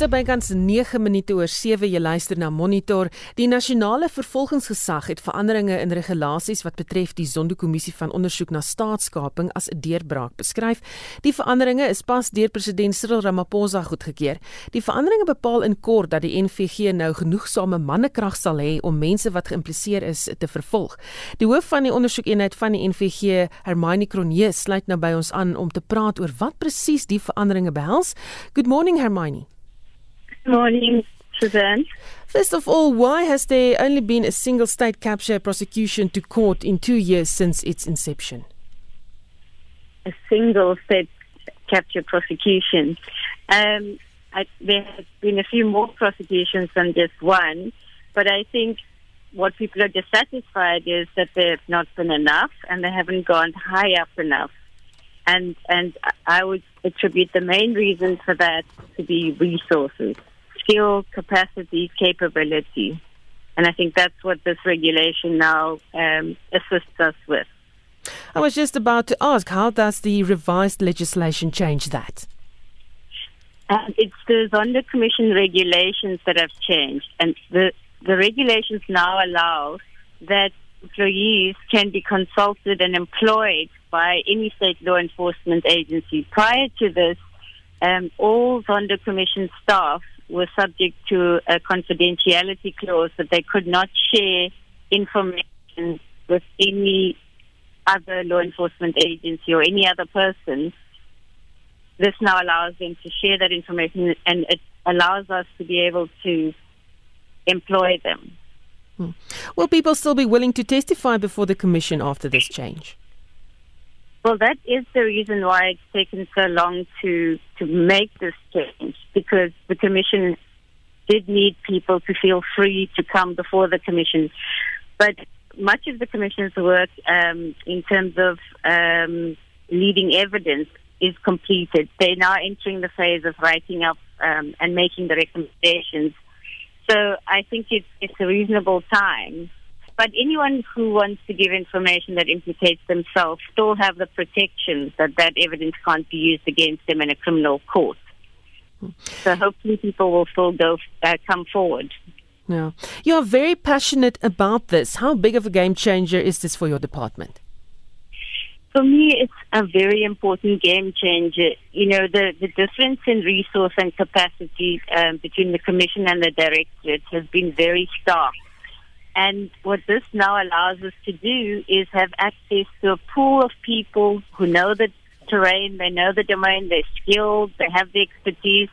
So bykans 9 minute oor 7 jy luister na Monitor. Die nasionale vervolgingsgesag het veranderinge in regulasies wat betref die Zondo-kommissie van ondersoek na staatskaping as 'n deurbraak beskryf. Die veranderinge is pas deur president Cyril Ramaphosa goedgekeur. Die veranderinge bepaal in kort dat die NVG nou genoegsame mannekrag sal hê om mense wat geïmpliseer is te vervolg. Die hoof van die ondersoekeenheid van die NVG, Hermione Cronje, sluit nou by ons aan om te praat oor wat presies die veranderinge behels. Good morning Hermione. Morning, Suzanne. First of all, why has there only been a single state capture prosecution to court in two years since its inception? A single state capture prosecution. Um, I, there have been a few more prosecutions than just one, but I think what people are dissatisfied is that there have not been enough and they haven't gone high up enough. And and I would attribute the main reason for that to be resources. Skill, capacity, capability. And I think that's what this regulation now um, assists us with. I was just about to ask, how does the revised legislation change that? Um, it's the Zonda Commission regulations that have changed, and the the regulations now allow that employees can be consulted and employed by any state law enforcement agency. Prior to this, um, all Zonda Commission staff were subject to a confidentiality clause that they could not share information with any other law enforcement agency or any other person. This now allows them to share that information and it allows us to be able to employ them. Hmm. Will people still be willing to testify before the Commission after this change? Well, that is the reason why it's taken so long to to make this change because the commission did need people to feel free to come before the commission, but much of the commission's work um, in terms of um, leading evidence is completed. They're now entering the phase of writing up um, and making the recommendations. So I think it's, it's a reasonable time but anyone who wants to give information that implicates themselves still have the protection that that evidence can't be used against them in a criminal court. So hopefully people will still go uh, come forward. Yeah. You are very passionate about this. How big of a game changer is this for your department? For me, it's a very important game changer. You know, the, the difference in resource and capacity um, between the Commission and the Directorate has been very stark. And what this now allows us to do is have access to a pool of people who know the terrain, they know the domain, they're skilled, they have the expertise,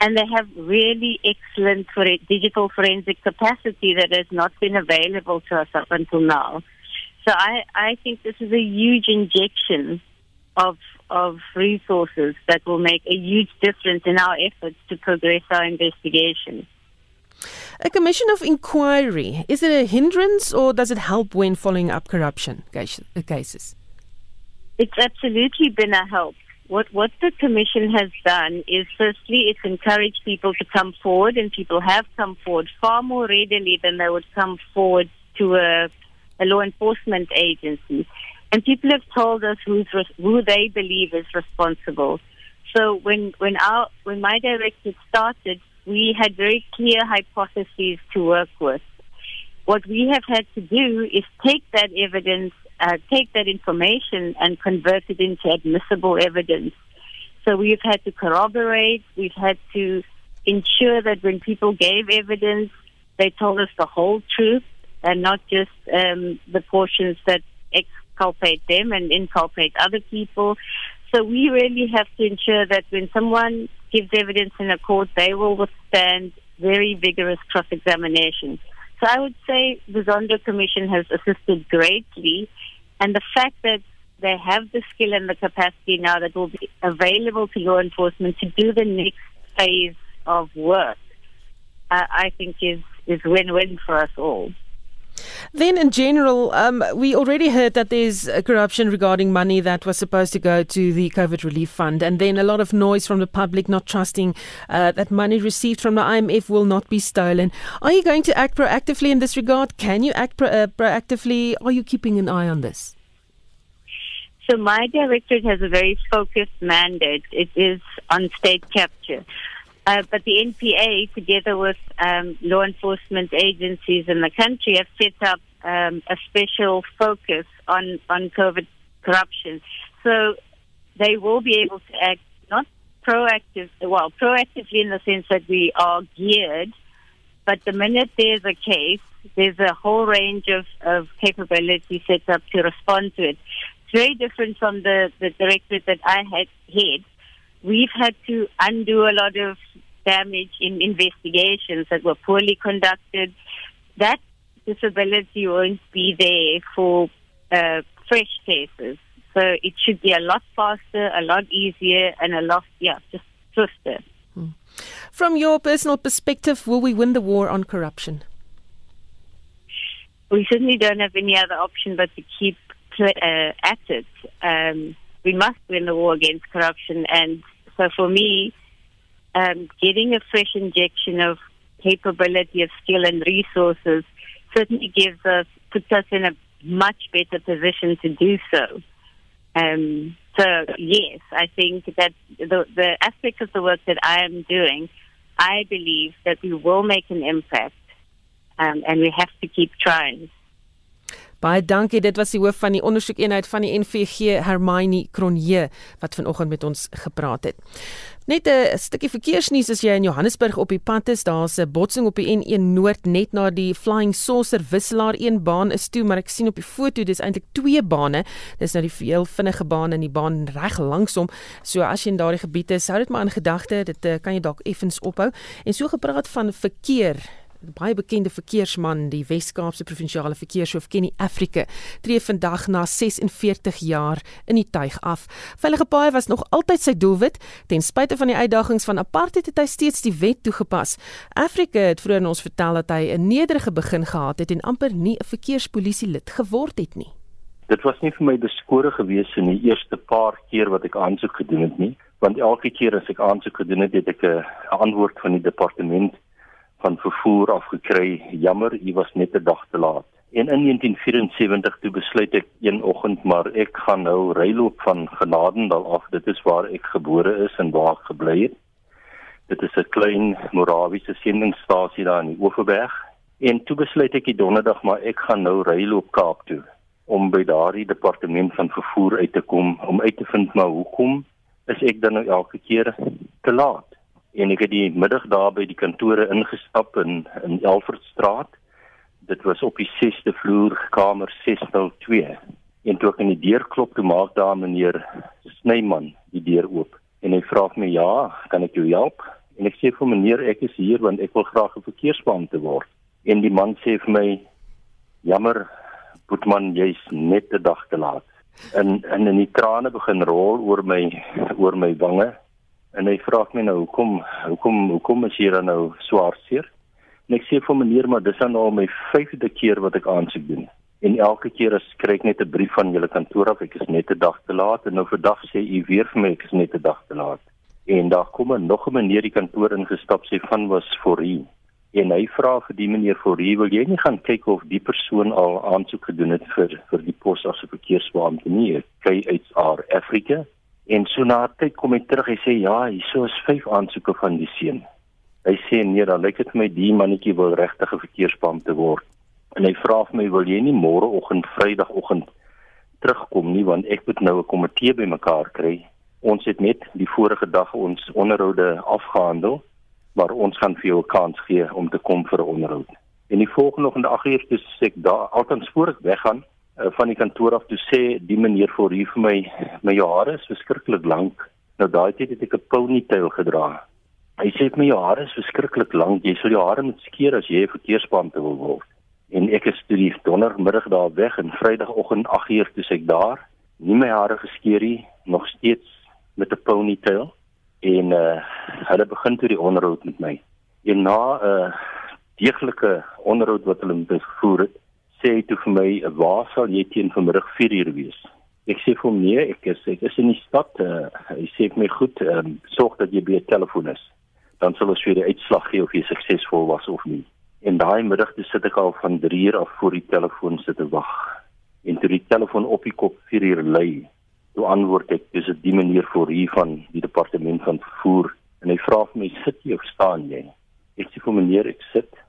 and they have really excellent digital forensic capacity that has not been available to us up until now. So I, I think this is a huge injection of of resources that will make a huge difference in our efforts to progress our investigation. A commission of inquiry, is it a hindrance or does it help when following up corruption uh, cases? It's absolutely been a help. What what the commission has done is firstly it's encouraged people to come forward and people have come forward far more readily than they would come forward to a, a law enforcement agency. And people have told us who's who they believe is responsible. So when when our when my director started, we had very clear hypotheses to work with. What we have had to do is take that evidence, uh, take that information, and convert it into admissible evidence. So we've had to corroborate, we've had to ensure that when people gave evidence, they told us the whole truth and not just um, the portions that exculpate them and inculpate other people. So we really have to ensure that when someone gives evidence in a court, they will withstand very vigorous cross examination. So I would say the Zondo Commission has assisted greatly, and the fact that they have the skill and the capacity now that will be available to law enforcement to do the next phase of work, uh, I think is is win-win for us all. Then, in general, um, we already heard that there's corruption regarding money that was supposed to go to the COVID relief fund, and then a lot of noise from the public not trusting uh, that money received from the IMF will not be stolen. Are you going to act proactively in this regard? Can you act pro- uh, proactively? Are you keeping an eye on this? So, my directorate has a very focused mandate. It is on state capture. Uh, but the NPA, together with um, law enforcement agencies in the country, have set up um, a special focus on, on COVID corruption. So they will be able to act not proactive, well, proactively in the sense that we are geared, but the minute there's a case, there's a whole range of, of capability set up to respond to it. It's very different from the, the directorate that I had head. We've had to undo a lot of damage in investigations that were poorly conducted. That disability won't be there for uh, fresh cases. So it should be a lot faster, a lot easier, and a lot, yeah, just swifter. Hmm. From your personal perspective, will we win the war on corruption? We certainly don't have any other option but to keep uh, at it. Um, we must win the war against corruption, and so for me, um, getting a fresh injection of capability, of skill, and resources certainly gives us puts us in a much better position to do so. Um, so yes, I think that the, the aspect of the work that I am doing, I believe that we will make an impact, um, and we have to keep trying. Baie dankie. Dit was die hoof van die ondersoekeenheid van die NVG, Hermione Cronje, wat vanoggend met ons gepraat het. Net 'n stukkie verkeersnuus as jy in Johannesburg op die pad is, daar's 'n botsing op die N1 Noord net na die Flying Saucer wisselaar. Een baan is toe, maar ek sien op die foto dis eintlik twee bane. Dis nou die veel vinnige baan en die baan reg langsom. So as jy in daardie gebied is, hou dit maar in gedagte. Dit uh, kan jy dalk effens ophou. En so gepraat van verkeer baie bekende verkeersman, die Wes-Kaapse provinsiale verkeershoof Kenny Afrika, tree vandag na 46 jaar in die tuig af. Veilige paaie was nog altyd sy doelwit, ten spyte van die uitdagings van apartheid het hy steeds die wet toegepas. Afrika het vroeër ons vertel dat hy 'n nederige begin gehad het en amper nie 'n verkeerspolisie lid geword het nie. Dit was nie vir my beskore gewees in die eerste paar keer wat ek aansoek gedoen het nie, want elke keer as ek aansoek gedoen het, het ek 'n antwoord van die departement van vervoer afgekry. Jammer, u was net 'n dag te laat. En in 1974 toe besluit ek een oggend maar ek gaan nou ryloop van Genadendal af. Dit is waar ek gebore is en waar ek gebly het. Dit is 'n klein Morawiese sendingstasie daar in die Oeverberg. En toe besluit ek die donderdag maar ek gaan nou ryloop Kaap toe om by daardie departement van vervoer uit te kom om uit te vind maar hoekom is ek dan nou elke keer te laat? En ek het die middag daar by die kantore ingestap in in Elfordstraat. Dit was op die 6de vloer, kamer 602. En toe ek in die deur klop, toe maak daar meneer Snyman die deur oop en hy vra my ja, kan ek jou help? En ek sê vir meneer, ek is hier want ek wil graag 'n verkeersbeampte word. En die man sê vir my, jammer, Boetman, jy's net 'n dag te laat. En en in die trane begin rol oor my oor my wange en hy vra my nou hoekom hoekom hoekom is hier dan nou swaar seer? En ek sê vir meneer maar dis dan al my vyfde keer wat ek aansoek doen. En elke keer as kry ek net 'n brief van julle kantoor af ek is net 'n dag te laat. En nou vandag sê u weer vir my ek is net 'n dag te laat. En daar kom 'n nog 'n meneer die kantoor ingestap sê van was vir u. En hy vra vir die meneer vir u wil jy nie gaan kyk of die persoon al aansoek gedoen het vir vir die pos as 'n verkeersbeampte nie? Kyk uit Aar Afrika En so na tyd kom hy terug hy sê ja, hierso is vyf aansoeke van die seun. Hy sê nee, dan lyk dit vir my die mannetjie wil regtig 'n verkeersbeampte word. En hy vra vir my wil jy nie môreoggend Vrydagoggend terugkom nie want ek moet nou 'n komitee bymekaar kry. Ons het net die vorige dag ons onderhoude afgehandel, maar ons gaan vir jou 'n kans gee om te kom vir 'n onderhoud. En die volgende oggend 8:00 uur sê ek daar altens voor ek weggaan uh, van die kantoor af toe sê die meneer vir hier vir my my hare is verskriklik lank. Nou daai tyd het ek 'n ponytail gedra. Hy sê my hare is verskriklik lank. Jy sal jou hare moet skeer as jy 'n verkeersbeampte wil word. En ek is toe die dondermiddag daar weg en Vrydagoggend 8uur toe ek daar, nie my hare geskeer nie, nog steeds met 'n ponytail en uh hulle begin toe die onderhoud met my. En na 'n uh, deeglike onderhoud wat hulle met my gevoer het, sê hy toe vir my, "Waar sal jy teen vanmiddag 4uur wees?" Ek sê vir hom, "Nee, ek is ek is in die stad." Uh, hy sê vir my, "Goed, um, sorg dat jy by 'n telefoon is. Dan sal ons vir die uitslag gee of jy suksesvol was of nie." En daai middag toe sit ek al van 3uur af voor die telefoon sit te wag. En toe die telefoon op die kop 4uur lui, toe antwoord ek, "Dis 'n die manier vir hier van die departement van vervoer." En hy vra vir my, "Sit jy of staan jy?" Ek sê vir meneer, "Ek sit."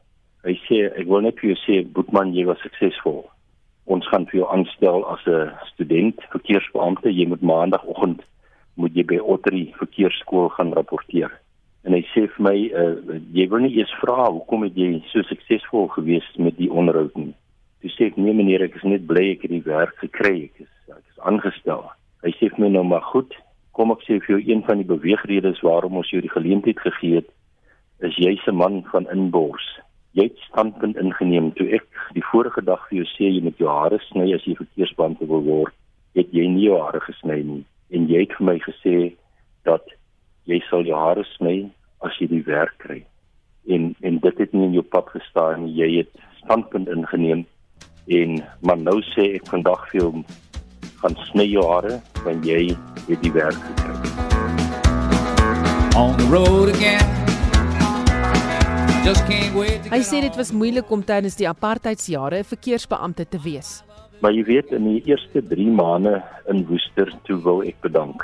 Hy sê, "Ek wil net vir jou sê, Boetman, jy was suksesvol. Ons gaan vir jou aanstel as 'n student verkeersbeampte. Jy moet maandagooggend moet jy by Ottery verkeersskool gaan rapporteer." En hy sê vir my, uh, "Jy wil nie eers vra hoekom het jy so suksesvol gewees met die onderhoud nie?" Toe sê ek, "Nee meneer, ek is net bly ek het die werk gekry. Ek is ek is aangestel." Hy sê vir my nou maar goed, kom ek sê vir jou een van die beweegredes waarom ons jou die geleentheid gegee het is jy's 'n man van inbors. Jy het standpunt ingeneem toe ek die vorige dag vir jou sê jy moet jou hare sny as jy verkeersbande wil word, het jy nie jou hare gesny nie en jy het vir my gesê dat jy sal jou hare sny as jy die werk kry. En en dit het nie in jou pad gestaan nie. Jy het standpunt ingeneem en maar nou sê ek vandag vir jou gaan sny jou hare want jy het die werk gekry. On the road again. Just can't wait. Hy sê dit was moeilik om tydens die apartheidsjare 'n verkeersbeampte te wees. Maar jy weet in die eerste 3 maande in Woester toe wil ek bedank.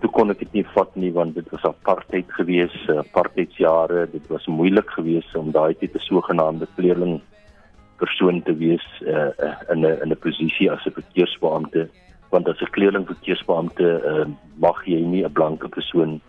Toe kon ek dit nie vat nie want dit was apartheid gewees, apartheidsjare, dit was moeilik geweest om daai tipe sogenaamde kleerling persoon te wees uh, in 'n in 'n posisie as 'n verkeersbeampte want as 'n kleerlingverkeersbeampte uh, mag jy nie 'n blanke persoon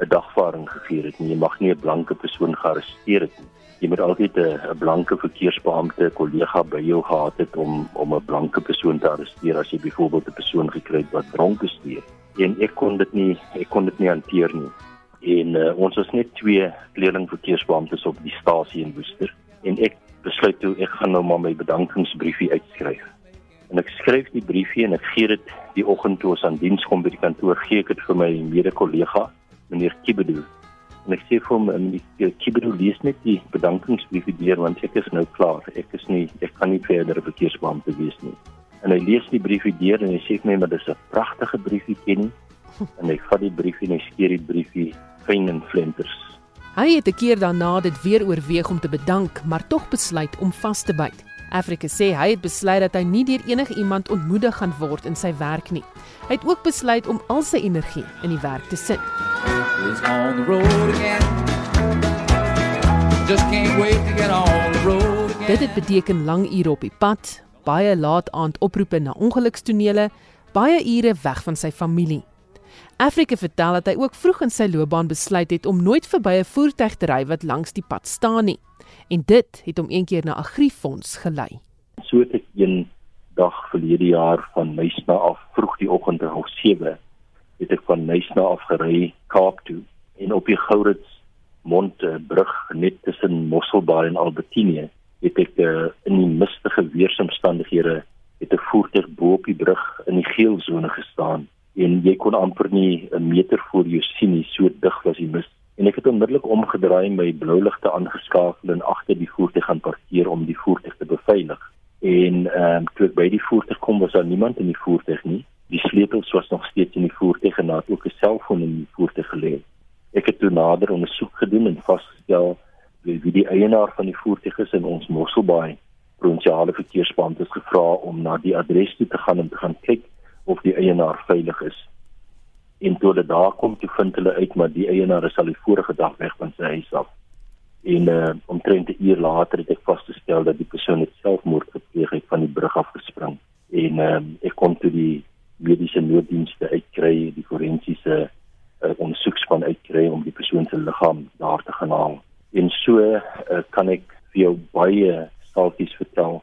'n dagvaarding gegee het nie. Jy mag nie 'n blanke persoon gearresteer het nie. Jy moet altyd 'n blanke verkeersbeampte kollega by jou gehad het om om 'n blanke persoon te arresteer as jy byvoorbeeld 'n persoon gekry het wat dronk bestuur. En ek kon dit nie ek kon dit nie hanteer nie. En uh, ons was net twee kleerlingverkeersbeamptes op die stasie in Woester en ek besluit toe ek gaan nou maar my bedankingsbriefie uitskryf en ek skryf die briefie en ek gee dit die oggend toe ons aan diens kom by die kantoor gee ek dit vir my mede-kollega meneer Kibedu en ek sê vir hom meneer Kibedu lees net die bedankingsbriefie deur want ek is nou klaar ek is nie ek kan nie verder verkeersbeampte wees nie en hy lees die briefie deur en hy sê vir my maar dis 'n pragtige briefie ken en hy vat die briefie en hy skeer die briefie fyn in flenters Hy het 'n keer daarna dit weer oorweeg om te bedank, maar tog besluit om vas te byt. Afrika sê hy het besluit dat hy nie deur enige iemand ontmoedig gaan word in sy werk nie. Hy het ook besluit om al sy energie in die werk te sit. Dit het beteken lang ure op die pad, baie laat aand oproepe na ongelukstonele, baie ure weg van sy familie. Afrika vertel dat hy ook vroeg in sy loopbaan besluit het om nooit verby 'n voertuig te ry wat langs die pad staan nie en dit het hom eendag na Agrifonds gelei. So het ek een dag verlede jaar van Nysna af vroeg die oggend om 7 het ek van Nysna af gery Kaap toe en op die Gourits Montbrug net tussen Mosselbaai en Albertine het ek uh, in die mistige weeromstandighede het 'n voertuig bo op die brug in die geel sone gestaan en jy kon amper nie 'n meter voor jou sien nie so dig was die mis en ek het onmiddellik omgedraai my blou ligte aangeskakel en agter die voertuig gaan parkeer om die voertuig te beveilig. En ehm um, toe ek by die voertuig kom was daar niemand in die voertuig nie. Die sleutels was nog steeds in die voertuig en daar het ook 'n selfoon in die voertuig gelê. Ek het toe nader ondersoek gedoen en vasgestel wie, die eienaar van die voertuig is en ons Mosselbaai provinsiale verkeersplan het gevra om na die adres toe te gaan en te gaan kyk of die eienaar veilig is en toe hulle daar kom toe vind hulle uit maar die eienaar is al die vorige dag weg van sy huis af. En uh omtrent 'n uur later het ek vasgestel dat die persoon het selfmoord gepleeg het van die brug af gespring. En uh ek kon toe die mediese nooddienste uitkry, die forensiese uh, ondersoekspan uitkry om die persoon se liggaam daar te gaan haal. En so uh, kan ek vir jou baie staaltjies vertel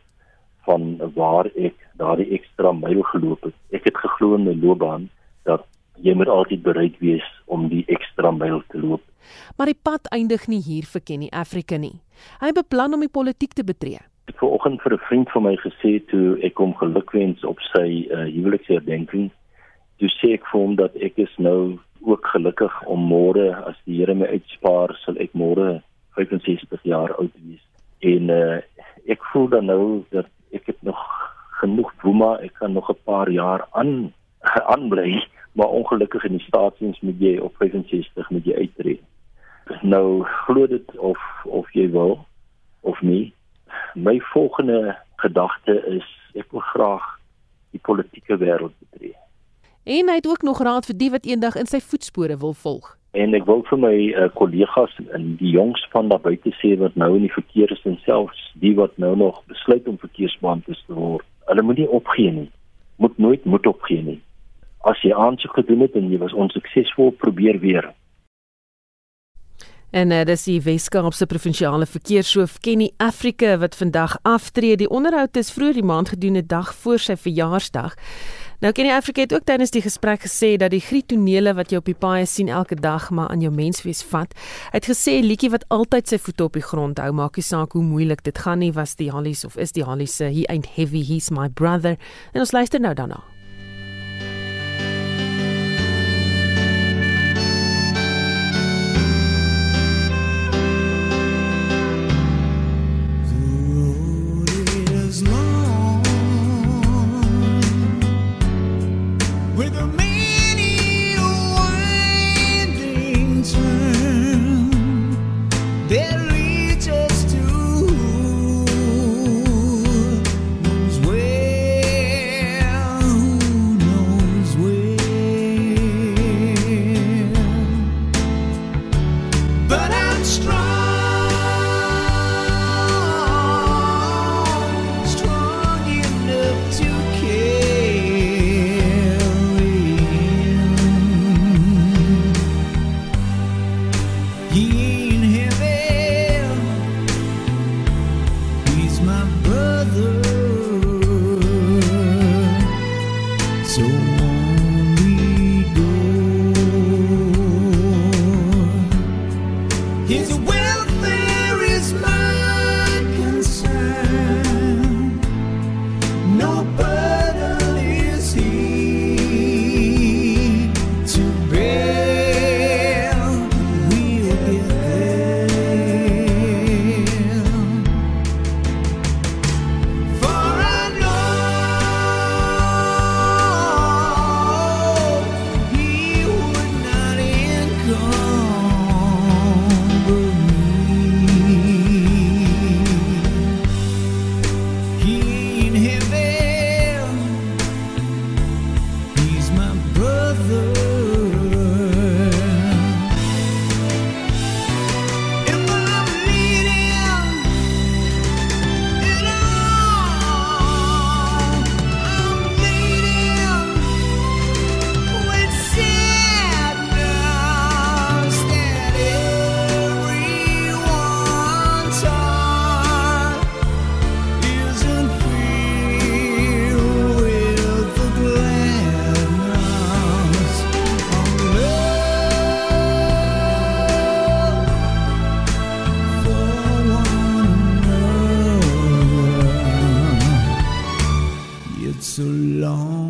van waar ek daardie ekstra myl geloop het. Ek het geglo in my loopbaan dat jy moet altyd bereid wees om die ekstra myl te loop. Maar die pad eindig nie hier vir Kenny Afrika nie. Hy beplan om die politiek te betree. Ek het vanoggend vir 'n vriend van my gesê toe ek hom gelukwens op sy uh, huweliksherdenking. Toe sê ek vir hom dat ek is nou ook gelukkig om môre as die Here my uitspaar, sal ek môre 65 jaar oud wees. En uh, ek voel dan nou dat ek het nog genoeg woema, ek kan nog 'n paar jaar aan aanbly maar ongelukkig in die staatsdiens moet jy op 65 moet jy uittreë. Nou glo dit of of jy wil of nie. My volgende gedagte is ek wil graag die politieke wêreld betree. En hy het ook nog raad vir die wat eendag in sy voetspore wil volg. En ek wil vir my uh, kollegas in die jongs van daar buite sê wat nou in die verkeer is en selfs die wat nou nog besluit om verkeersbeamptes te word. Hulle moet nie opgee nie. Moet nooit moet opgee nie. As jy aansoek gedoen het en jy was onsuksesvol, probeer weer. En uh, dis die Weskaapse provinsiale verkeershoof Kenny Afrika wat vandag aftree. Die onderhoud is vroeër die maand gedoen 'n dag voor sy verjaarsdag. Nou Kenny Afrika het ook tydens die gesprek gesê dat die grietonele wat jy op die paaie sien elke dag maar aan jou menswees vat. Hy het gesê liedjie wat altyd sy voete op die grond hou, maak nie saak hoe moeilik dit gaan nie, was die Hollies of is die Hollies se He ain't heavy, he's my brother. En ons luister nou daarna. my brother. So so long.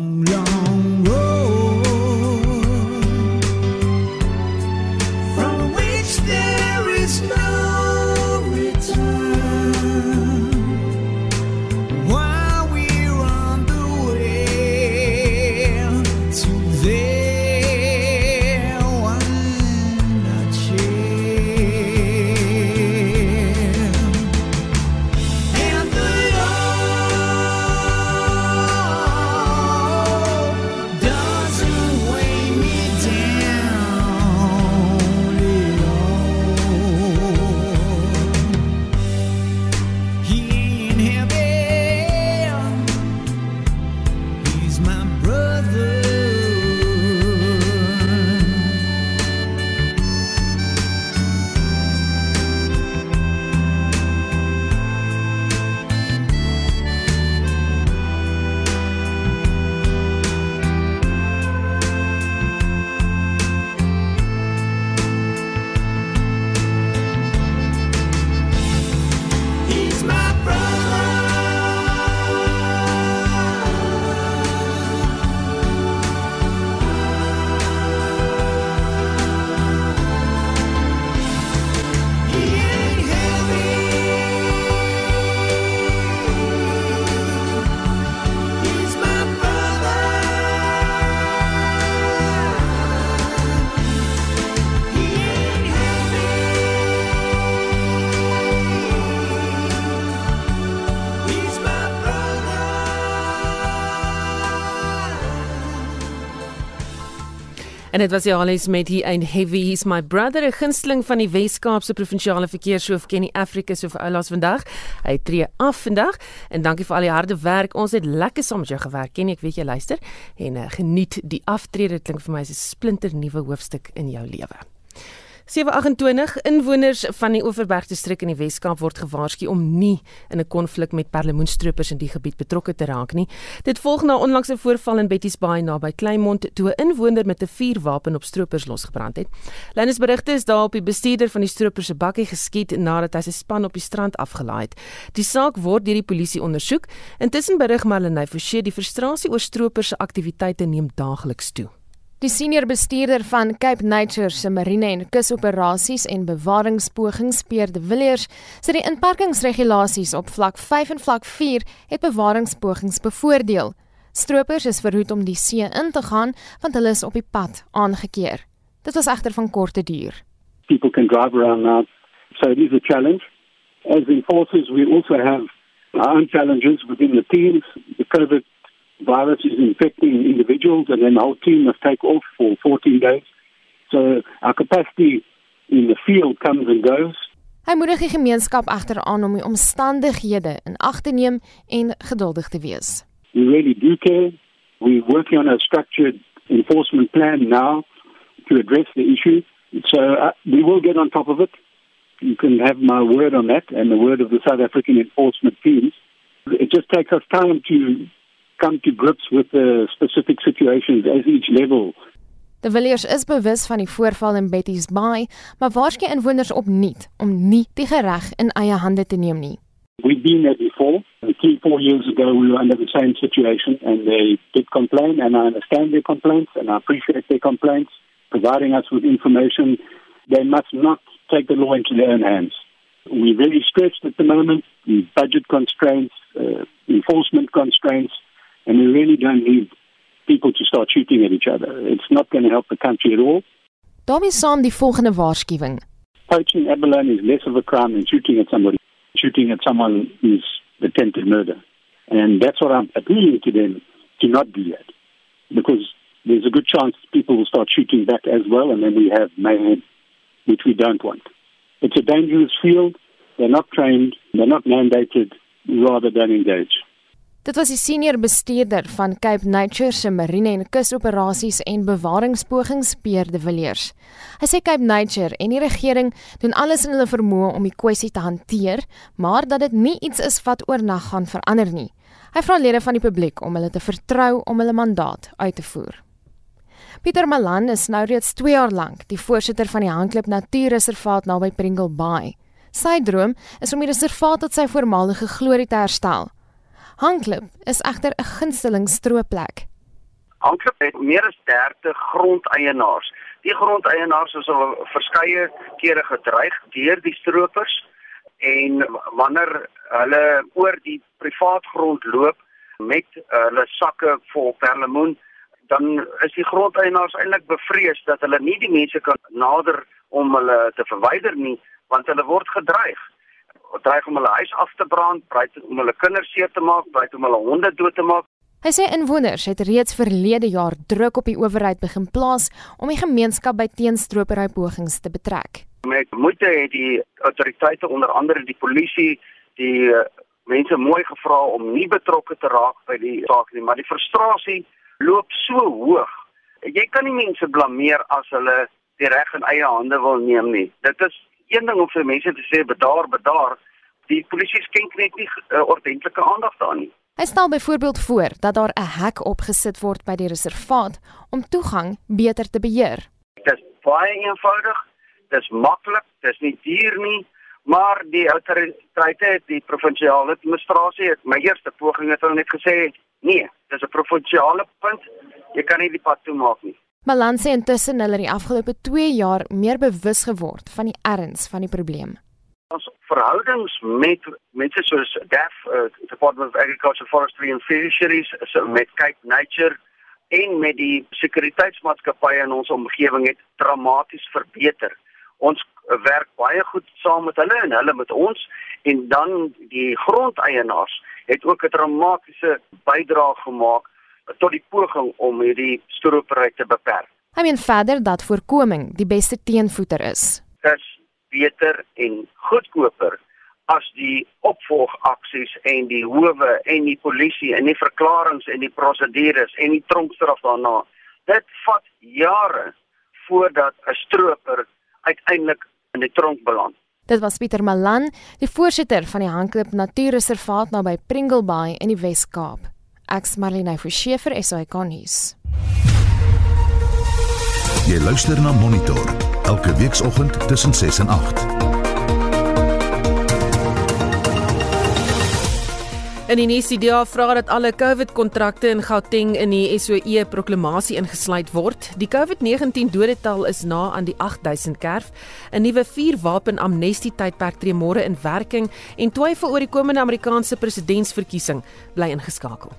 En dit was Jalis met hier een heavy is my brother, 'n gunsteling van die Wes-Kaapse provinsiale verkeershoof Kenny Africa so vir oulas vandag. Hy tree af vandag en dankie vir al die harde werk. Ons het lekker saam met jou gewerk. Kenny, ek weet jy luister en uh, geniet die aftrede. Dit klink vir my is 'n splinter nuwe hoofstuk in jou lewe. 728 inwoners van die Oeverberg distrik in die Weskaap word gewaarsku om nie in 'n konflik met perlemoenstroopers in die gebied betrokke te raak nie. Dit volg na onlangse voorval in Betty's Bay naby Kleinmond toe 'n inwoner met 'n vuurwapen op stroopers losgebrand het. Lynus berigte is daar op die bestuurder van die stroopers se bakkie geskiet nadat hy sy span op die strand afgelaai het. Die saak word deur die polisie ondersoek. Intussen berig Marlenae Forsie die frustrasie oor stroopers se aktiwiteite neem daagliks toe. Die senior bestuurder van Cape Nature se marine en kusoperasies en bewaringspogings, Pierre de Villiers, sê die inperkingsregulasies op vlak 5 en vlak 4 het bewaringspogings bevoordeel. Stroopers is verhoed om die see in te gaan want hulle is op die pad aangekeer. Dit was egter van korte duur. People can drive around now, so it is a challenge. As enforcers, we also have our own challenges within the teams. The COVID virus is infecting individuals and then the whole team must take off for 14 days. So our capacity in the field comes and goes. Hy moedig die gemeenskap egter aan om die omstandighede in ag te neem en geduldig te wees. We really do care. We're working on a structured enforcement plan now to address the issue. So uh, we will get on top of it. You can have my word on that and the word of the South African enforcement teams. It just takes us time to come to grips with the specific situations as each level. De Villiers is bewus van die voorval in Betty's Bay, maar waarskynlik inwoners opnuut om nie die reg in eie hande te neem nie. We've been there before. Three, four years ago, we were under the same situation, and they did complain, and I understand their complaints, and I appreciate their complaints, providing us with information. They must not take the law into their own hands. We're very stretched at the moment, budget constraints, uh, enforcement constraints, and we really don't need people to start shooting at each other. It's not going to help the country at all. Daarmee saam die volgende waarskuwing. Poaching abalone is less of a crime than shooting at somebody. Shooting at someone is attempted murder. And that's what I'm appealing to them to not do that. Because there's a good chance people will start shooting back as well, and then we have mayhem, which we don't want. It's a dangerous field. They're not trained, they're not mandated, rather than engage. Dit was die senior bestuurder van Cape Nature se marine en kusoperasies en bewaringspogings, Pierre de Villiers. Hy sê Cape Nature en die regering doen alles in hulle vermoë om die kwessie te hanteer, maar dat dit nie iets is wat oornag gaan verander nie. Hy vra lede van die publiek om hulle te vertrou om hulle mandaat uit te voer. Pieter Malan is nou reeds 2 jaar lank die voorsitter van die Handklip Natuurreservaat naby Pringle Bay. Sy droom is om die reservaat tot sy voormalige glorie te herstel. Hangklip is egter 'n gunsteling stroopplek. Hangklip het meer as 30 grondeienaars. Die grondeienaars is al verskeie kere gedreig deur die stroopers en wanneer hulle oor die privaat grond loop met hulle sakke vol perlemoen dan is die grondeienaars eintlik bevrees dat hulle nie die mense kan nader om hulle te verwyder nie want hulle word gedreig dreig om hulle huis af te brand, dreig om hulle kinders seer te maak, dreig om hulle honde dood te maak. Hy sê inwoners het reeds verlede jaar druk op die owerheid begin plaas om die gemeenskap by teenstropery pogings te betrek. Met moeite het die autoriteite onder andere die polisie die uh, mense mooi gevra om nie betrokke te raak by die saak nie, maar die frustrasie loop so hoog. Jy kan nie mense blameer as hulle die reg in eie hande wil neem nie. Dit is een ding om vir mense te sê bedaar, bedaar. Die polisie skenk net nie uh, ordentlike aandag daaraan nie. Hy stel byvoorbeeld voor dat daar 'n hek opgesit word by die reservaat om toegang beter te beheer. Dit is baie eenvoudig. Dit is maklik, dit is nie duur nie, maar die autoriteite, die provinsiale administrasie het my eerste poging het hulle net gesê, nee, dis 'n provinsiale punt. Jy kan nie die pad toemaak nie. Malanse intussen hulle die afgelope 2 jaar meer bewus geword van die erns van die probleem. Ons verhoudings met mense soos DAF, uh, Department of Agriculture, Forestry and Fisheries, so met Cape Nature en met die sekuriteitsmaatskappye in ons omgewing het dramaties verbeter. Ons werk baie goed saam met hulle en hulle met ons en dan die grondeienaars het ook 'n dramatiese bydrae gemaak tot die poging om hierdie stroopery te beperk. Hy meen verder dat voorkoming die beste teenvoeter is. Dis beter en goedkoper as die opvolgaksies en die howe en die polisie en die verklaringe en die prosedures en die tronkstraf daarna. Dit vat jare voordat 'n stroper uiteindelik in die tronk beland. Dit was Pieter Malan, die voorsitter van die Handklip Natuurreservaat naby Pringle Bay in die Wes-Kaap. Ek's Marlene Forsiefer, SAK nuus. Jy luister na Monitor elke weekoggend tussen 6 en 8. In die nuus die DA vra dat alle COVID-kontrakte in Gauteng in die SOE proklamasie ingesluit word. Die COVID-19 dodetal is na aan die 8000 kerf. 'n Nuwe vuurwapen amnestie tydperk tree môre in werking en twyfel oor die komende Amerikaanse presidentsverkiesing bly ingeskakel.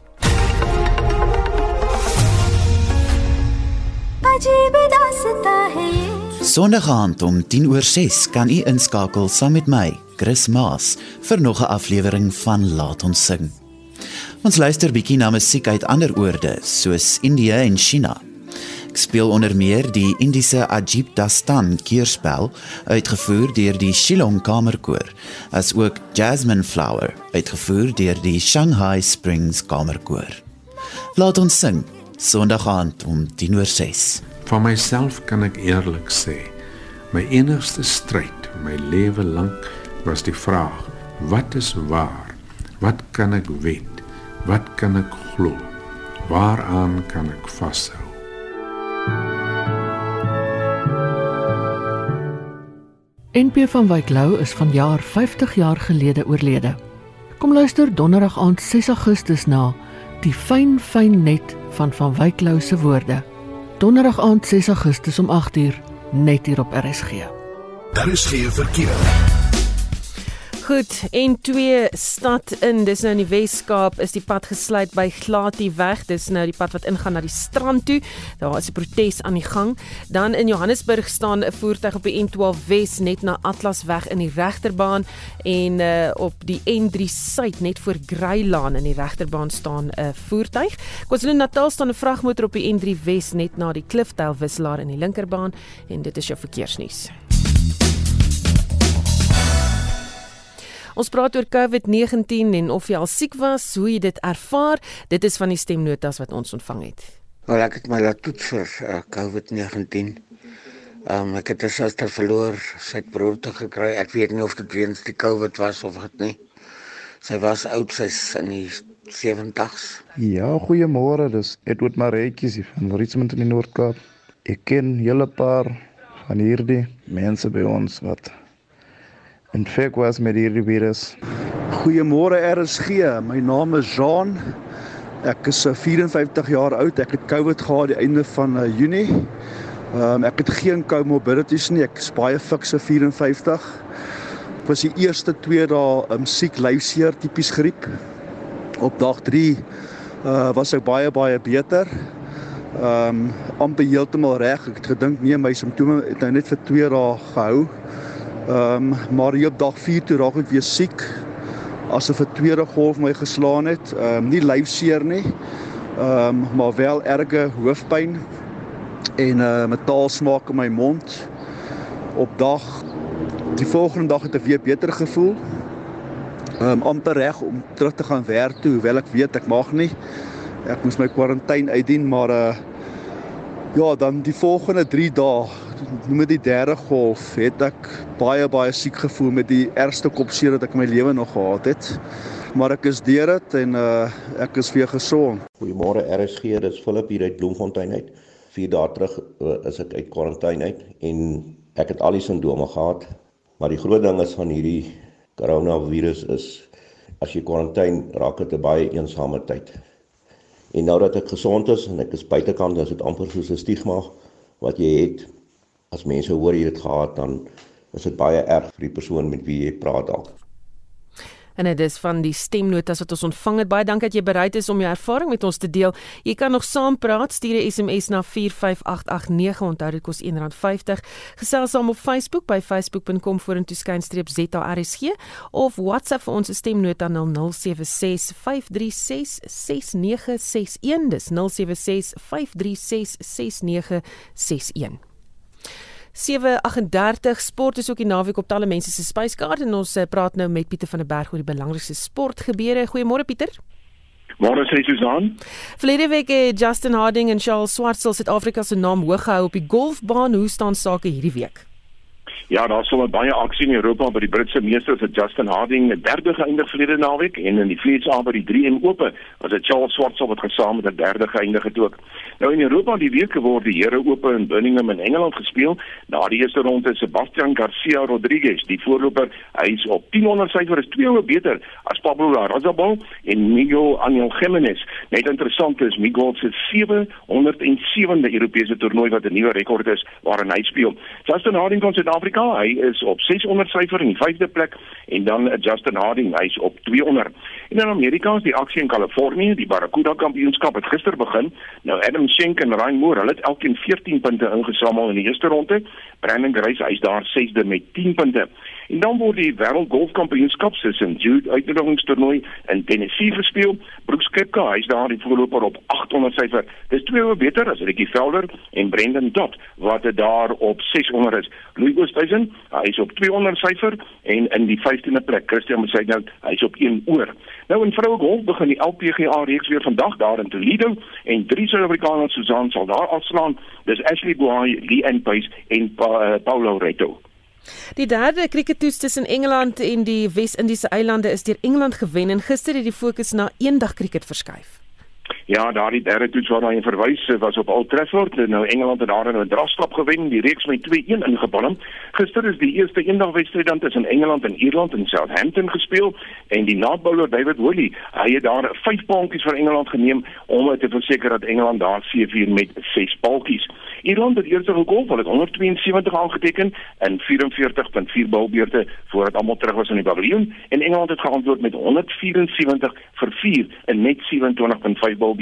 Sonnige aand om 10 oor 6 kan u inskakel saam met my, Chris Maas, vir nog 'n aflewering van Laat ons sing. Ons luister bietjie na musiek uit ander oorde, soos Indië en China. Ek speel onder meer die Indiese Ajib Dastan keerspel, uitgevoer deur die Shillong Kamerkoor, as ook Jasmine Flower, uitgevoer deur die Shanghai Springs Kamerkoor. Laat ons sing, Sondag aand om 10 oor 6. Van myself kan ek eerlik sê, my enigste stryd my lewe lank was die vraag: wat is waar? Wat kan ek weet? Wat kan ek glo? Waaraan kan ek vashou? NP van Wyk Lou is vanjaar 50 jaar gelede oorlede. Kom luister donderdag aand 6 Augustus na die fyn fyn net van van Wyk Lou se woorde. Donderdag aand 6 Augustus om 8uur net hier op RSG. Daar is geen verkeer. Goed, en twee stad in, dis nou in die Wes-Kaap is die pad gesluit by Glatie weg. Dis nou die pad wat ingaan na die strand toe. Daar is 'n protes aan die gang. Dan in Johannesburg staan 'n voertuig op die N12 Wes net na Atlasweg in die regterbaan en uh, op die N3 Suid net voor Greylaan in die regterbaan staan 'n voertuig. KwaZulu-Natal staan 'n vragmotor op die N3 Wes net na die Klifdale wisselaar in die linkerbaan en dit is jou verkeersnuus. Ons praat oor COVID-19 en of jy al siek was, hoe jy dit ervaar. Dit is van die stemnotas wat ons ontvang het. Wel ek het my laat toets vir uh, COVID-19. Um, ek het 'n suster verloor, sy het broer te gekry. Ek weet nie of dit weens die COVID was of dit nie. Sy was oud, sy's in die 70s. Ja, goeiemôre. Dis Edward Maretjies van Richmond in die Noord-Kaap. Ek ken julle paar van hierdie mense by ons wat infek was met hierdie virus. Goeiemôre RSG. My naam is Jean. Ek is 54 jaar oud. Ek het COVID gehad die einde van uh, Junie. Um, ek het geen comorbidities nie. Ek is baie fikse 54. Ek was die eerste 2 dae um, siek lyfseer tipies griep. Op dag 3 uh eh, was ek baie baie beter. Ehm um, amper heeltemal reg. Ek het gedink nee, my simptome het nou net vir 2 dae gehou. Ehm um, maar hier op dag 4 toe raak ek weer siek. Asof 'n tweede golf my geslaan het. Ehm um, nie lyfseer nie. Ehm um, maar wel erge hoofpyn en 'n uh, metaalsmaak in my mond. Op dag die volgende dag het ek weer beter gevoel. Ehm um, amper reg om terug te gaan werk toe, hoewel ek weet ek mag nie. Ek moes my kwarantyne uitdien, maar uh ja, dan die volgende 3 dae noem dit die derde golf, het ek baie baie siek gevoel met die ergste kopseer wat ek in my lewe nog gehad het. Maar ek is deur dit en uh ek is weer gesond. Goeiemôre RSG, dis Philip hier uit Bloemfontein uit. 4 dae terug uh, is ek uit kwarantyne uit en ek het al die simptome gehad. Maar die groot ding is van hierdie koronavirus is as jy kwarantyne raak dit 'n baie eensame tyd. En nou dat ek gesond is en ek is buitekant, is dit amper soos 'n stigma wat jy het as mense hoor jy het gehad dan is dit baie erg vir die persoon met wie jy praat dalk. En dit is van die stemnotas wat ons ontvang het. Baie dankie dat jy bereid is om jou ervaring met ons te deel. Jy kan nog saam praat, stuur 'n SMS na 45889. Onthou dit kos R1.50. Gesels saam op Facebook by facebook.com vorentoe skynstreep ZARSG of WhatsApp vir ons stemnota 0765366961. Dis 0765366961. 7:38 sport is ook die naweek op talle mense se spyskaart en ons eh, praat nou met Pieter van der Berg oor die belangrikste sportgebeure. Goeiemôre Pieter. Môre sê Susan. Verlede week het Justin Harding en Charles Swartsel Suid-Afrika se naam hoog gehou op die golfbaan. Hoe staan sake hierdie week? Ja, daar sou baie aksie in Europa by die Britse meesters het Justin Harding 'n derde geëindig verlede naweek en in die VSA by die 3M Ope was dit Charles Schwartzel wat gesaam met 'n derde geëindig het ook. Nou in Europa die week word die Here Ope in Birmingham in Engeland gespeel. Na die eerste ronde Sebastian Garcia Rodriguez, die voorloper, hy is op 1000 syfer is 2 beter as Pablo Larrazabal en Miguel Angel Jimenez. Net interessant is Miguel se 707de Europese toernooi wat 'n nuwe rekord is waarin hy speel. Justin Harding van Suid-Afrika Suid-Afrika. Hy is op 600 syfer in die 5de plek en dan Justin Harding, hy's op 200. En in Amerika is die aksie in Kalifornië, die Barracuda Kampioenskap het gister begin. Nou Adam Schenk en Ryan Moore, hulle het elkeen 14 punte ingesamel in die eerste ronde. Brandon Grace, hy's daar 6de met 10 punte. En dan word die Wêreld Golfkampioenskap se St. Jude uitnodigingstoernooi in Tennessee gespeel. Brooks Koepka, hy's daar die voorloper op 800 syfer. Dis twee oor beter as Ricky Felder en Brendan Todd wat daar op 600 is. Louis Oosthuizen, hy's op 200 syfer en in die 15de plek Christian Besaidnout, hy's op 1 oor. Nou in vroue golf begin die LPGA reeks weer vandag daar in Toledo en drie Suid-Afrikaners Susan sal daar afslaan. Dis Ashley Boy, Lee Enpace en pa, uh, Paulo Reto. Die derde krikettoets tussen Engeland en die Wes-Indiese eilande is deur Engeland gewen en gister het die fokus na eendag kriket verskuif. Ja, daardie derde toets waarna hy verwys was op Old Trafford. Nou Engeland het daar 'n drafstap gewen, die reeks met 2-1 ingebal. Gister is die eerste eendagwedstryd dan tussen Engeland en Ierland in Southampton gespeel en die naadbouler David Woolley, hy het daar 5 paadjies vir Engeland geneem om te verseker dat Engeland daar 7-4 met 6 paadjies. Ierland het eers gegolf, hulle het 172 aangeteken in 44.4 balbeurte voordat almal terug was in die paviljoen en Engeland het geantwoord met 174 vir 4 in net 27.5 balbeurte.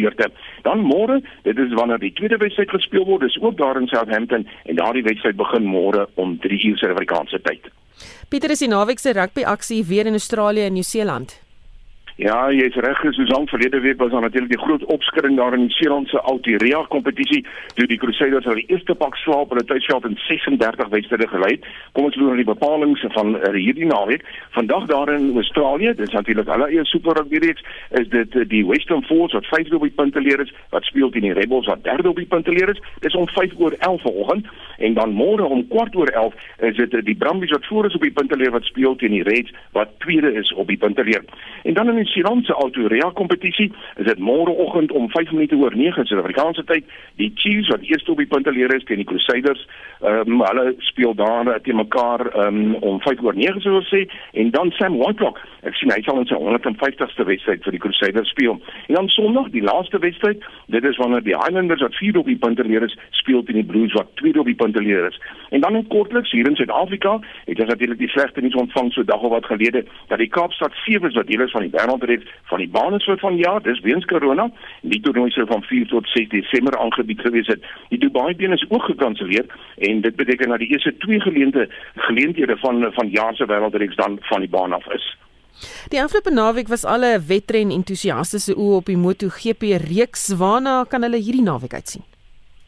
Dan môre, dit is wanneer die tweede wedstryd gespeel word, is ook daar in Southampton en daardie wedstryd begin môre om 3:00 Suid-Afrikaanse tyd. Pieter is die naweek se rugby aksie weer in Australië en Nieu-Seeland. Ja, jy's reg, Susan, verlede week was daar natuurlik die groot opskudding daar in die Seeland se Autirea kompetisie, toe die Crusaders hulle eerste pak slaap hulle tydsveld in 36 wedstryde gelei het. Kom ons loop na die bepalinge van uh, hierdie naweek. Vandag daar in Australië, dis natuurlik hulle eie super rugby reeks, is dit uh, die Western Force wat 5 op die punte leer is, wat speel teen die Rebels wat 3 op die punte leer is. Dis om 5 oor 11 vanoggend en dan môre om kwart oor 11 is dit uh, die Brumbies wat voor is op die punte leer wat speel teen die Reds wat tweede is op die punte leer. En dan die Suid-Afrikaanse Autorea kompetisie is dit môreoggend om 5 minute oor 9 Suid-Afrikaanse tyd. Die Chiefs wat eerste op die punte leer is teen die Crusaders. Ehm um, hulle speel daar teen mekaar um, om 5 oor 9 soos sê en dan Sam Whitelock. Ek sien hy sal in sy 150ste wedstryd vir die Crusaders speel. En dan Sondag die laaste wedstryd, dit is wanneer die Highlanders wat vierde op die punte leer is, speel teen die Blues wat tweede op die punte leer is. En dan in kortliks hier in Suid-Afrika, het ons natuurlik die slegte nuus ontvang so dag of wat gelede dat die Kaapstad Sevens wat deel is van die wêreldreeks van die bane soort van ja, dis weens corona. Die toernooi sou van 4 tot 6 Desember aangebied gewees het. Die Dubai been is ook gekanselleer en dit beteken dat die eerste twee geleente geleenthede van van jaar se wêreldreeks dan van die baan af is. Die afgelope naweek was alle wetren entoesiaste se oë op die MotoGP reeks. Waarna kan hulle hierdie naweek uitsien?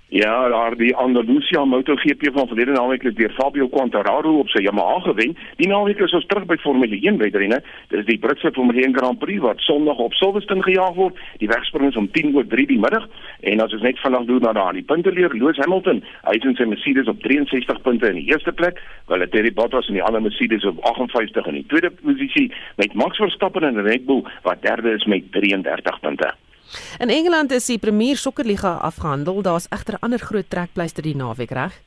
Ja, daar die Andalusia MotoGP van verlede naweek het deur Fabio Quartararo op sy Yamaha gewen. Die naweek is ons terug by Formule 1 wedrenne. Dit is die Britse Formule 1 Grand Prix wat Sondag op Silverstone gejaag word. Die wegspring is om 10:03 die middag en as ons net vandag doen na daai punte leer Lewis Hamilton, hy het in sy Mercedes op 63 punte in die eerste plek, terwyl Terry Bottas in die ander Mercedes op 58 in die tweede posisie met Max Verstappen in Red Bull wat derde is met 33 punte. In Engeland is die Premier Sokkerliga afgehandel. Daar's egter ander groot trekpleister die naweek, reg?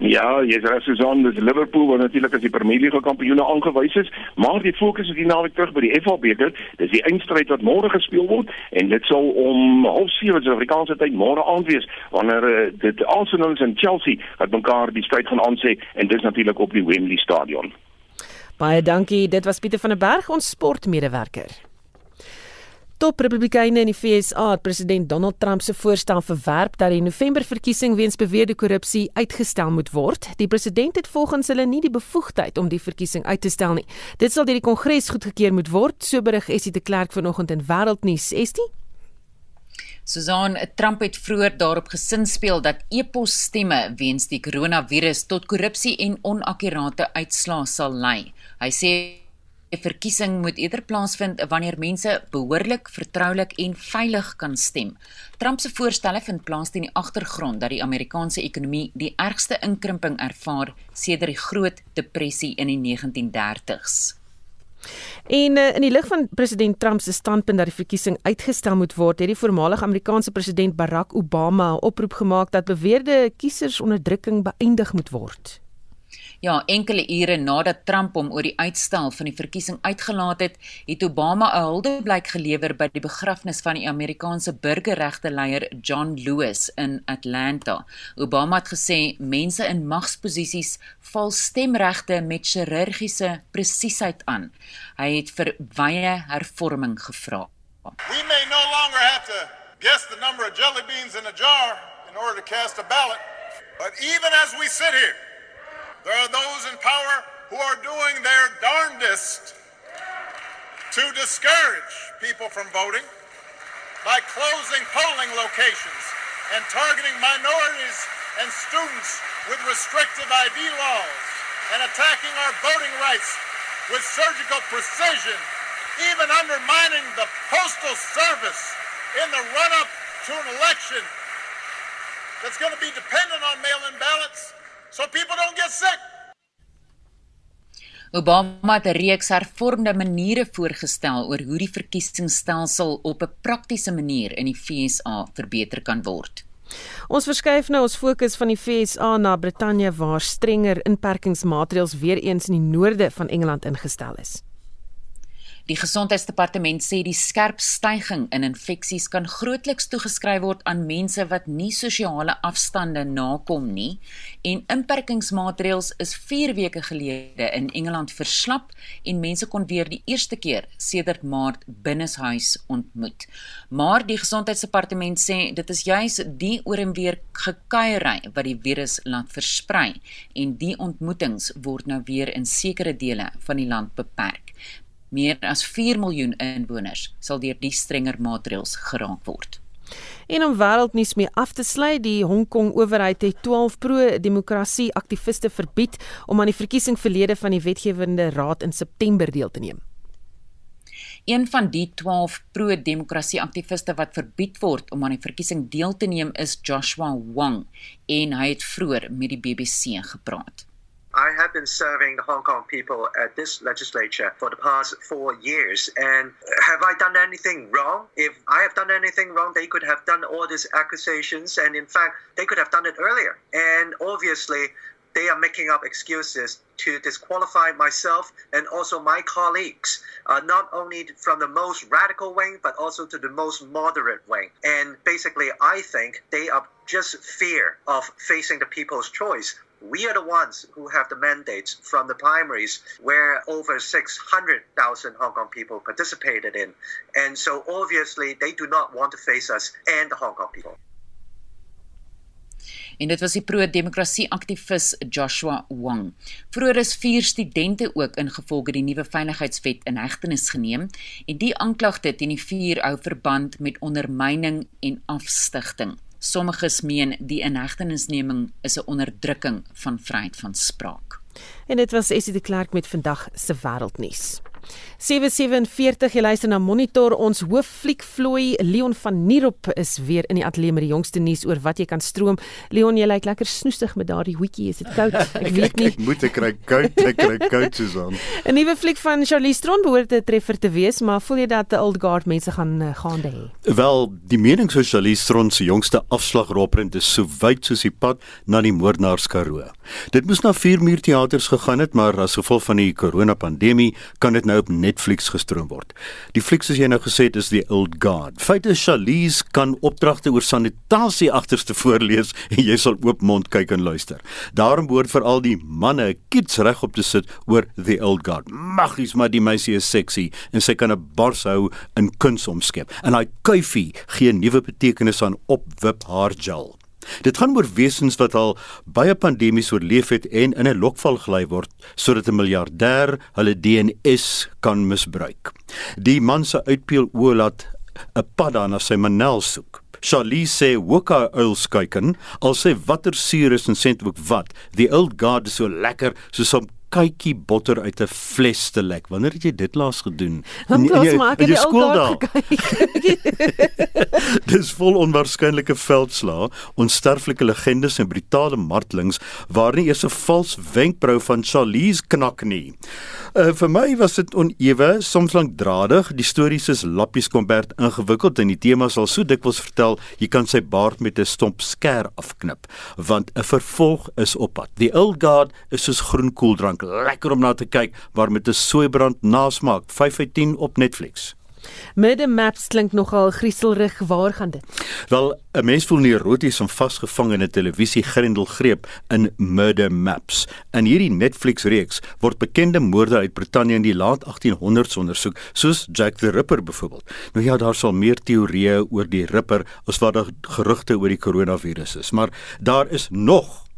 Ja, jy's reg Susan, dis Liverpool wat natuurlik as die Premier Liga kampioene aangewys is, maar die fokus is die naweek terug by die FA beker. Dis die eindstryd wat môre gespeel word en dit sal om 07:30 Suid-Afrikaanse tyd môre aand wees wanneer uh, dit Arsenal en Chelsea wat mekaar die stryd gaan aansê en dis natuurlik op die Wembley stadion. Baie dankie. Dit was Pieter van der Berg, ons sportmedewerker. Top Republikeine in die FSA het president Donald Trump se voorstel verwerp dat die Novemberverkiesing weens beweerde korrupsie uitgestel moet word. Die president het volgens hulle nie die bevoegdheid om die verkiesing uit te stel nie. Dit sal deur die Kongres goedgekeur moet word, so berig Essie de Klerk vanoggend in Wêreldnuus. Estie Susan Trump het vroeër daarop gesin speel dat e-posstemme weens die koronavirus tot korrupsie en onakkurate uitslae sal lei. Hy sê 'n verkiesing moet eerder plaasvind wanneer mense behoorlik, vertroulik en veilig kan stem. Trump se voorstelle vind plaas teen die agtergrond dat die Amerikaanse ekonomie die ergste inkrimping ervaar sedert die Groot Depressie in die 1930s. En uh, in die lig van president Trump se standpunt dat die verkiesing uitgestel moet word, het die voormalige Amerikaanse president Barack Obama 'n oproep gemaak dat beweerde kiesersonderdrukking beëindig moet word. Ja, enkele ure nadat Trump hom oor die uitstel van die verkiesing uitgelaat het, het Obama 'n huldeblyk gelewer by die begrafnis van die Amerikaanse burgerregte leier John Lewis in Atlanta. Obama het gesê mense in magsposisies val stemregte met chirurgiese presisieheid aan. Hy het vir wye hervorming gevra. We may no longer have to guess the number of jelly beans in a jar in order to cast a ballot, but even as we sit here There are those in power who are doing their darndest to discourage people from voting by closing polling locations and targeting minorities and students with restrictive ID laws and attacking our voting rights with surgical precision, even undermining the postal service in the run up to an election that's going to be dependent on mail in ballots so people don't get sick. Obama het 'n reeks hervormde maniere voorgestel oor hoe die verkiesingsstelsel op 'n praktiese manier in die FSA verbeter kan word. Ons verskuif nou ons fokus van die FSA na Brittanje waar strenger inperkingsmaatreëls weer eens in die noorde van Engeland ingestel is. Die gesondheidsdepartement sê die skerp stygings in infeksies kan grootliks toegeskryf word aan mense wat nie sosiale afstande nakom nie en inperkingsmaatreëls is 4 weke gelede in Engeland verslap en mense kon weer die eerste keer sedert Maart binneshuis ontmoet. Maar die gesondheidsdepartement sê dit is juis die oor en weer gekuiery wat die virus laat versprei en die ontmoetings word nou weer in sekere dele van die land beperk. Meer as 4 miljoen inwoners sal deur die strenger maatreëls geraak word. En om wêreldnuus mee af te sluit, die Hong Kong owerheid het 12 pro-demokrasie aktiviste verbied om aan die verkiesing verlede van die wetgewende raad in September deel te neem. Een van die 12 pro-demokrasie aktiviste wat verbied word om aan die verkiesing deel te neem is Joshua Wong en hy het vroeër met die BBC gepraat. I have been serving the Hong Kong people at this legislature for the past four years. And have I done anything wrong? If I have done anything wrong, they could have done all these accusations. And in fact, they could have done it earlier. And obviously, they are making up excuses to disqualify myself and also my colleagues, uh, not only from the most radical wing, but also to the most moderate wing. And basically, I think they are just fear of facing the people's choice we are the ones who have the mandates from the primaries where over 600,000 Hong Kong people participated in. And so obviously they do not want to face us and the Hong Kong people. En dit was die pro-demokrasie aktivis Joshua Wang. Vroeger is vier studente ook ingevolge die nuwe veiligheidswet in hegtenis geneem en die aanklagte teen die vier hou verband met ondermyning en afstigting. Sommiges meen die inhegtenisneming is 'n onderdrukking van vryheid van spraak. En dit was Essie de Klerk met vandag se wêreldnuus. 747 jy luister na Monitor ons hoof fliekvloei Leon van Nierop is weer in die ateljee met die jongste nuus oor wat jy kan stroom. Leon, jy lyk lekker snoestig met daardie hoedjie, is dit koud? Ek weet nie. Ek moet ek kry koud, ek kry koud soos aan. 'n Nuwe fliek van Charlie Stron behoort 'n treffer te wees, maar voel jy dat die Old Guard mense gaan uh, gaande hê? Wel, die mening van Charlie Stron se jongste afslagropprent is so wyd soos die pad na die moordenaars Karoo. Dit moes na 4 muur teaters gegaan het, maar as gevolg van die koronapandemie kan dit nou op Netflix gestroom word. Die fliek soos jy nou gesê het is The Old Guard. Feit is Charlize kan opdragte oor sanitasie agterste voorlees en jy sal oop mond kyk en luister. Daarom behoort vir al die manne kits reg op te sit oor The Old Guard. Maggies maar die meisie is sexy en sy kan 'n bars hou in kuns omskep. En hy kuifie gee nuwe betekenis aan opwip haar gel. Dit gaan oor wesens wat al baie pandemies oorleef het en in 'n lokval gelei word sodat 'n miljardêr hulle DNS kan misbruik. Die man se uitpeel oë laat 'n pad aan na sy manel soek. Charlie sê woka uilskyken al sê watter suur is en sent ook wat the old guard is so lekker soos om kykie botter uit 'n fles te lek. Wanneer het jy dit laas gedoen? Dan kos maak jy die ou daar. Dis vol onwaarskynlike veldslae, onsterflike legendes en brutale martelings waar nie eers 'n vals wenkbrou van Charlize knak nie. Uh, vir my was dit onewe, soms lankdradig. Die stories is lappies kombert ingewikkeld en die tema sal so dikwels vertel, jy kan sy baard met 'n stomp skêr afknip, want 'n vervolg is op pad. The Old Guard is soos groen koeldrank lekker om na te kyk waar met 'n soeibrand nasmaak 5 uit 10 op Netflix. Murder Maps klink nogal grieselrig, waar gaan dit? Wel, 'n mens voel neuroties om vasgevang in 'n televisiegrendelgreep in Murder Maps. In hierdie Netflix-reeks word bekende moorde uit Brittanje in die laat 1800s ondersoek, soos Jack the Ripper byvoorbeeld. Nou ja, daar sal meer teorieë oor die Ripper as wat gerugte oor die koronavirus is, maar daar is nog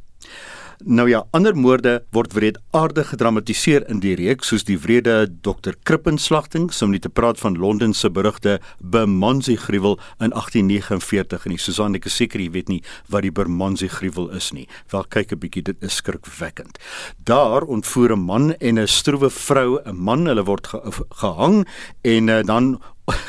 Nou ja, ander moorde word wreedaardig gedramatiseer in die reeks soos die wrede Dr. Krippen slagting, om nie te praat van Londen se berugte Bermondsey gruwel in 1849 en die Susan ek is seker jy weet nie wat die Bermondsey gruwel is nie. Wel kyk 'n bietjie, dit is skrikwekkend. Daar ontvoer 'n man en 'n stroewe vrou 'n man, hulle word ge gehang en uh, dan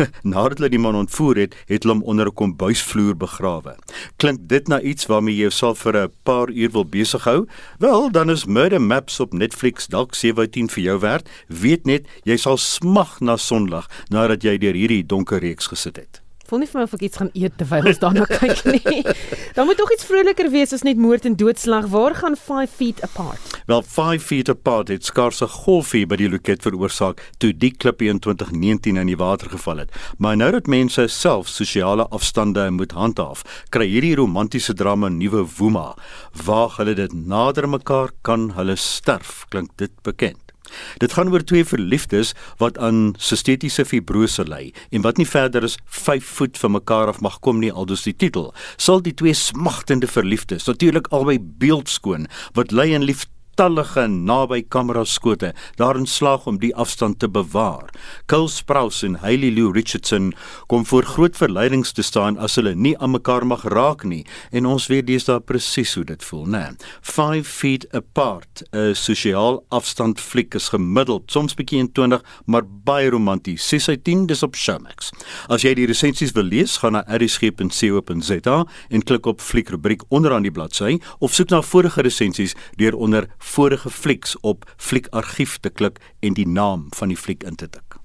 nadat hulle die man ontvoer het, het hulle hom onder 'n kombuisvloer begrawe. Klink dit na iets waarmee jy jouself vir 'n paar uur wil besig hou? Wel, dan is Murder Maps op Netflix dalk 7/10 vir jou werd. Weet net, jy sal smag na sonlig nadat jy deur hierdie donker reeks gesit het voel nie vir my of ek iets gaan eet terwyl ons daarna kyk nie. Dan moet tog iets vroliker wees as net moord en doodslag. Waar gaan 5 feet apart? Wel 5 feet apart het skaars 'n golfie by die loket veroorsaak toe die klippie in 2019 in die water geval het. Maar nou dat mense self sosiale afstande moet handhaaf, kry hierdie romantiese drama nuwe woema. Waar hulle dit nader mekaar kan hulle sterf, klink dit bekend. Dit gaan oor twee verliefdes wat aan sistetiese fibrose ly en wat nie verder as 5 voet van mekaar af mag kom nie aldus die titel. Sal die twee smagtende verliefdes, natuurlik albei beeldskoon, wat ly in liefde tallige naby kamera skote daarin slaag om die afstand te bewaar. Cole Sprouse en Hailey Lou Richardson kom voor groot verleidings te staan as hulle nie aan mekaar mag raak nie en ons weet dis daar presies hoe dit voel, né? 5 feet apart, 'n sosiaal afstand fliek is gemiddeld, soms bietjie in 20, maar baie romanties. 6 uit 10 dis op Showmax. As jy die resensies wil lees, gaan na erisg.co.za en klik op fliek rubriek onderaan die bladsy of soek na vorige resensies deur onder vorige flieks op fliekargief te klik en die naam van die fliek in te tik.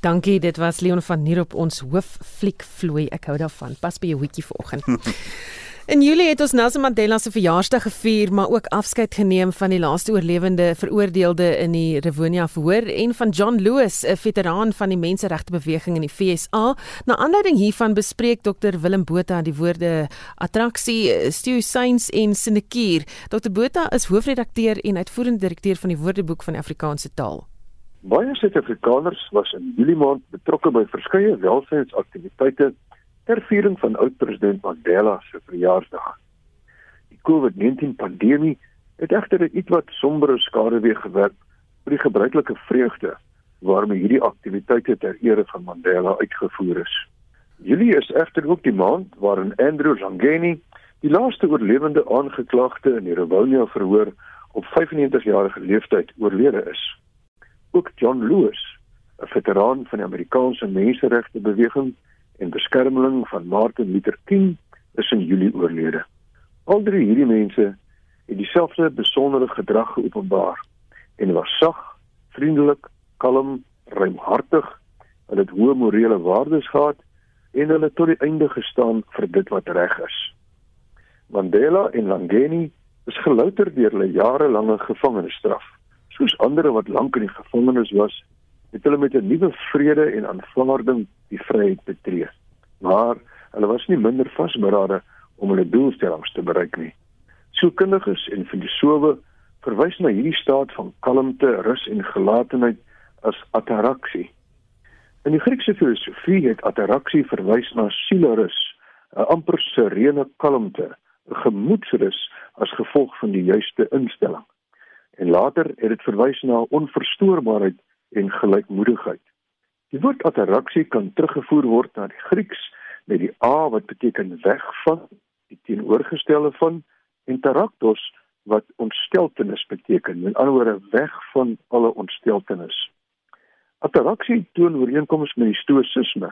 Dankie, dit was Leon van Nierop ons hoof fliekvloei. Ek hou daarvan. Pas by jou hoetjie vanoggend. In Julie het ons Nelson Mandela se verjaarsdag gevier, maar ook afskeid geneem van die laaste oorlewende veroordeelde in die Rivonia verhoor en van John Lewis, 'n veteraan van die menseregtebeweging in die FSA. Na aanleiding hiervan bespreek Dr Willem Botha die woorde attraksie, stew science en sinekuur. Dr Botha is hoofredakteur en uitvoerende direkteur van die Woordeboek van die Afrikaanse taal. Baie Suid-Afrikaners was in Julie maand betrokke by verskeie welsynsaktiwiteite ter viering van oud-president Mandela se verjaarsdag. Die COVID-19 pandemie het egter 'n ietwat sombere skaduwee gewerp vir die gebruikelike vreugde waarmee hierdie aktiwiteite ter ere van Mandela uitgevoer is. Julie is egter ook die maand waarin Andrew Langeni, die laaste oorlewende aangeklagte in die Rivonia verhoor op 95 jarige leeftyd oorlede is. Ook John Lewis, 'n veteraan van die Amerikaanse menseregte beweging, en beskermeling van Martin Luther King is in Julie oorlede. Al drie hierdie mense het dieselfde besondere gedrag geopenbaar en was sag, vriendelik, kalm, ruimhartig, hulle het hoë morele waardes gehad en hulle tot die einde gestaan vir dit wat reg is. Mandela en Langeni is gelouter deur hulle jarelange gevangenisstraf, soos ander wat lank in die gevangenis was het hulle met 'n nuwe vrede en aanvaarding die vryheid betree. Maar hulle was nie minder vasberade om hulle doelstellings te bereik nie. Sielkundiges en filosowe verwys na hierdie staat van kalmte, rus en gelatenheid as ataraksie. In die Griekse filosofie het ataraksie verwys na sielrus, 'n amper serene kalmte, 'n gemoedsrus as gevolg van die juiste instelling. En later het dit verwys na onverstoorbaarheid en gelykmoedigheid. Die woord ataraksie kan teruggevoer word na die Grieks met die a wat beteken weg van, die teenoorgestelde van en taraktos wat ontsteltenis beteken, met ander woorde weg van alle ontsteltenis. Ataraksie toon ooreenkomste met die stoïsisme.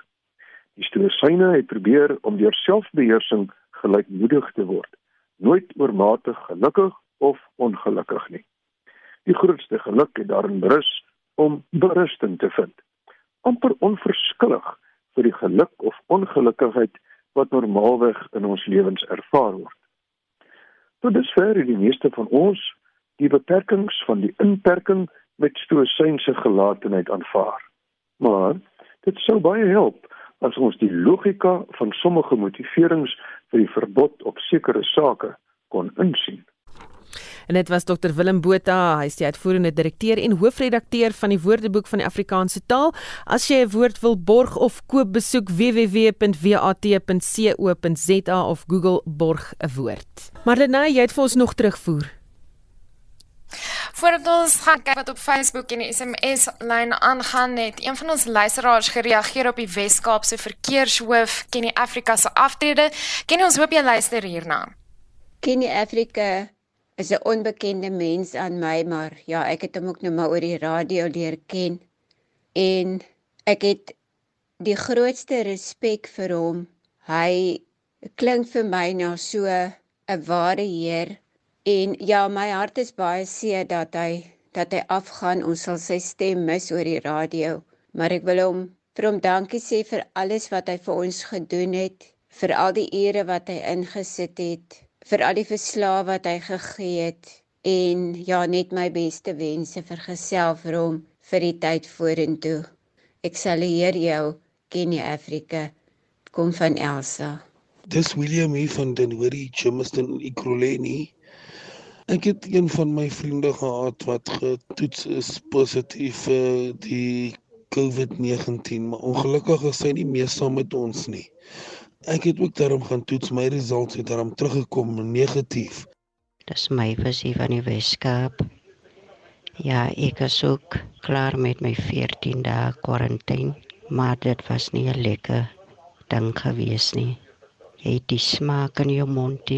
Die stoïsyne het probeer om deur selfbeheersing gelykmoedig te word, nooit oormatig gelukkig of ongelukkig nie. Die grootste geluk het daarin berus om berusting te vind, amper onverskillig vir die geluk of ongelukkigheid wat normaalweg in ons lewens ervaar word. Tot dusver het die meeste van ons die beperkings van die inperking met stoïsynse gelatenheid aanvaar. Maar dit sou baie help as ons die logika van sommige motiverings vir die verbod op sekere sake kon insien. En dit was Dr Willem Botha, hy is die uitvoerende direkteur en hoofredakteur van die Woordeboek van die Afrikaanse taal. As jy 'n woord wil borg of koop, besoek www.wat.co.za of Google borg 'n woord. Marlene, jy het vir ons nog terugvoer. Voordat ons gaan kyk wat op Facebook en die SMS lyn aangaan het, een van ons luisteraars gereageer op die Wes-Kaapse verkeershoof Kenny Afrika se aftrede. Kenny, ons hoop jy luister hierna. Kenny Afrika is 'n onbekende mens aan my, maar ja, ek het hom ook nou maar oor die radio leer ken en ek het die grootste respek vir hom. Hy klink vir my na so 'n ware heer En ja, my hart is baie seer dat hy dat hy afgaan. Ons sal sy stem mis oor die radio, maar ek wil hom vir hom dankie sê vir alles wat hy vir ons gedoen het, vir al die ure wat hy ingesit het, vir al die verslae wat hy gegee het en ja, net my beste wense vir geself vir hom vir die tyd vorentoe. Ek sal leer jou Kenny Afrika kom van Elsa. Dis William hier van Denwery, Chimiston, Ikroleni. Ek het een van my vriende gehad wat getoets is positief vir die COVID-19, maar ongelukkig is hy nie meer saam met ons nie. Ek het ook daarom gaan toets, my results het daarom teruggekom negatief. Dis my visie van die Weskaap. Ja, ek is ook klaar met my 14 dae kwarantyne, maar dit was nie 'n lekker ding gewees nie. Jy het die smaak in jou mond.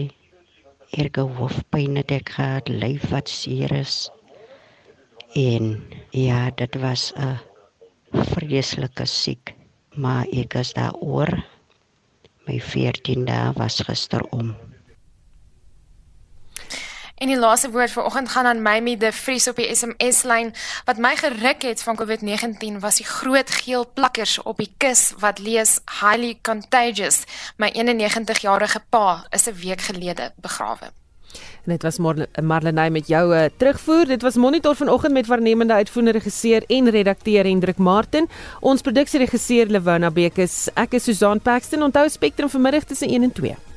Erge hoofpyn het ek gehad, lyf wat seer is. En ja, dit was 'n vreeslike siek, maar ek is daaroor. My 14 dae was gister om. En die laaste woord vir oggend gaan aan Mimi de Vries op die SMS lyn wat my geruk het van COVID-19 was die groot geel plakkers op die kus wat lees highly contagious. My 91-jarige pa is 'n week gelede begrawe. En dit was Marlenae met jou uh, terugvoer. Dit was monitor vanoggend met waarnemende uitvoerende regisseur en redakteur Hendrik Martin. Ons produksieregisseur Lewona Bekes. Ek is Susan Paxton. Onthou Spectrum vanmiddag tussen 1 en 2.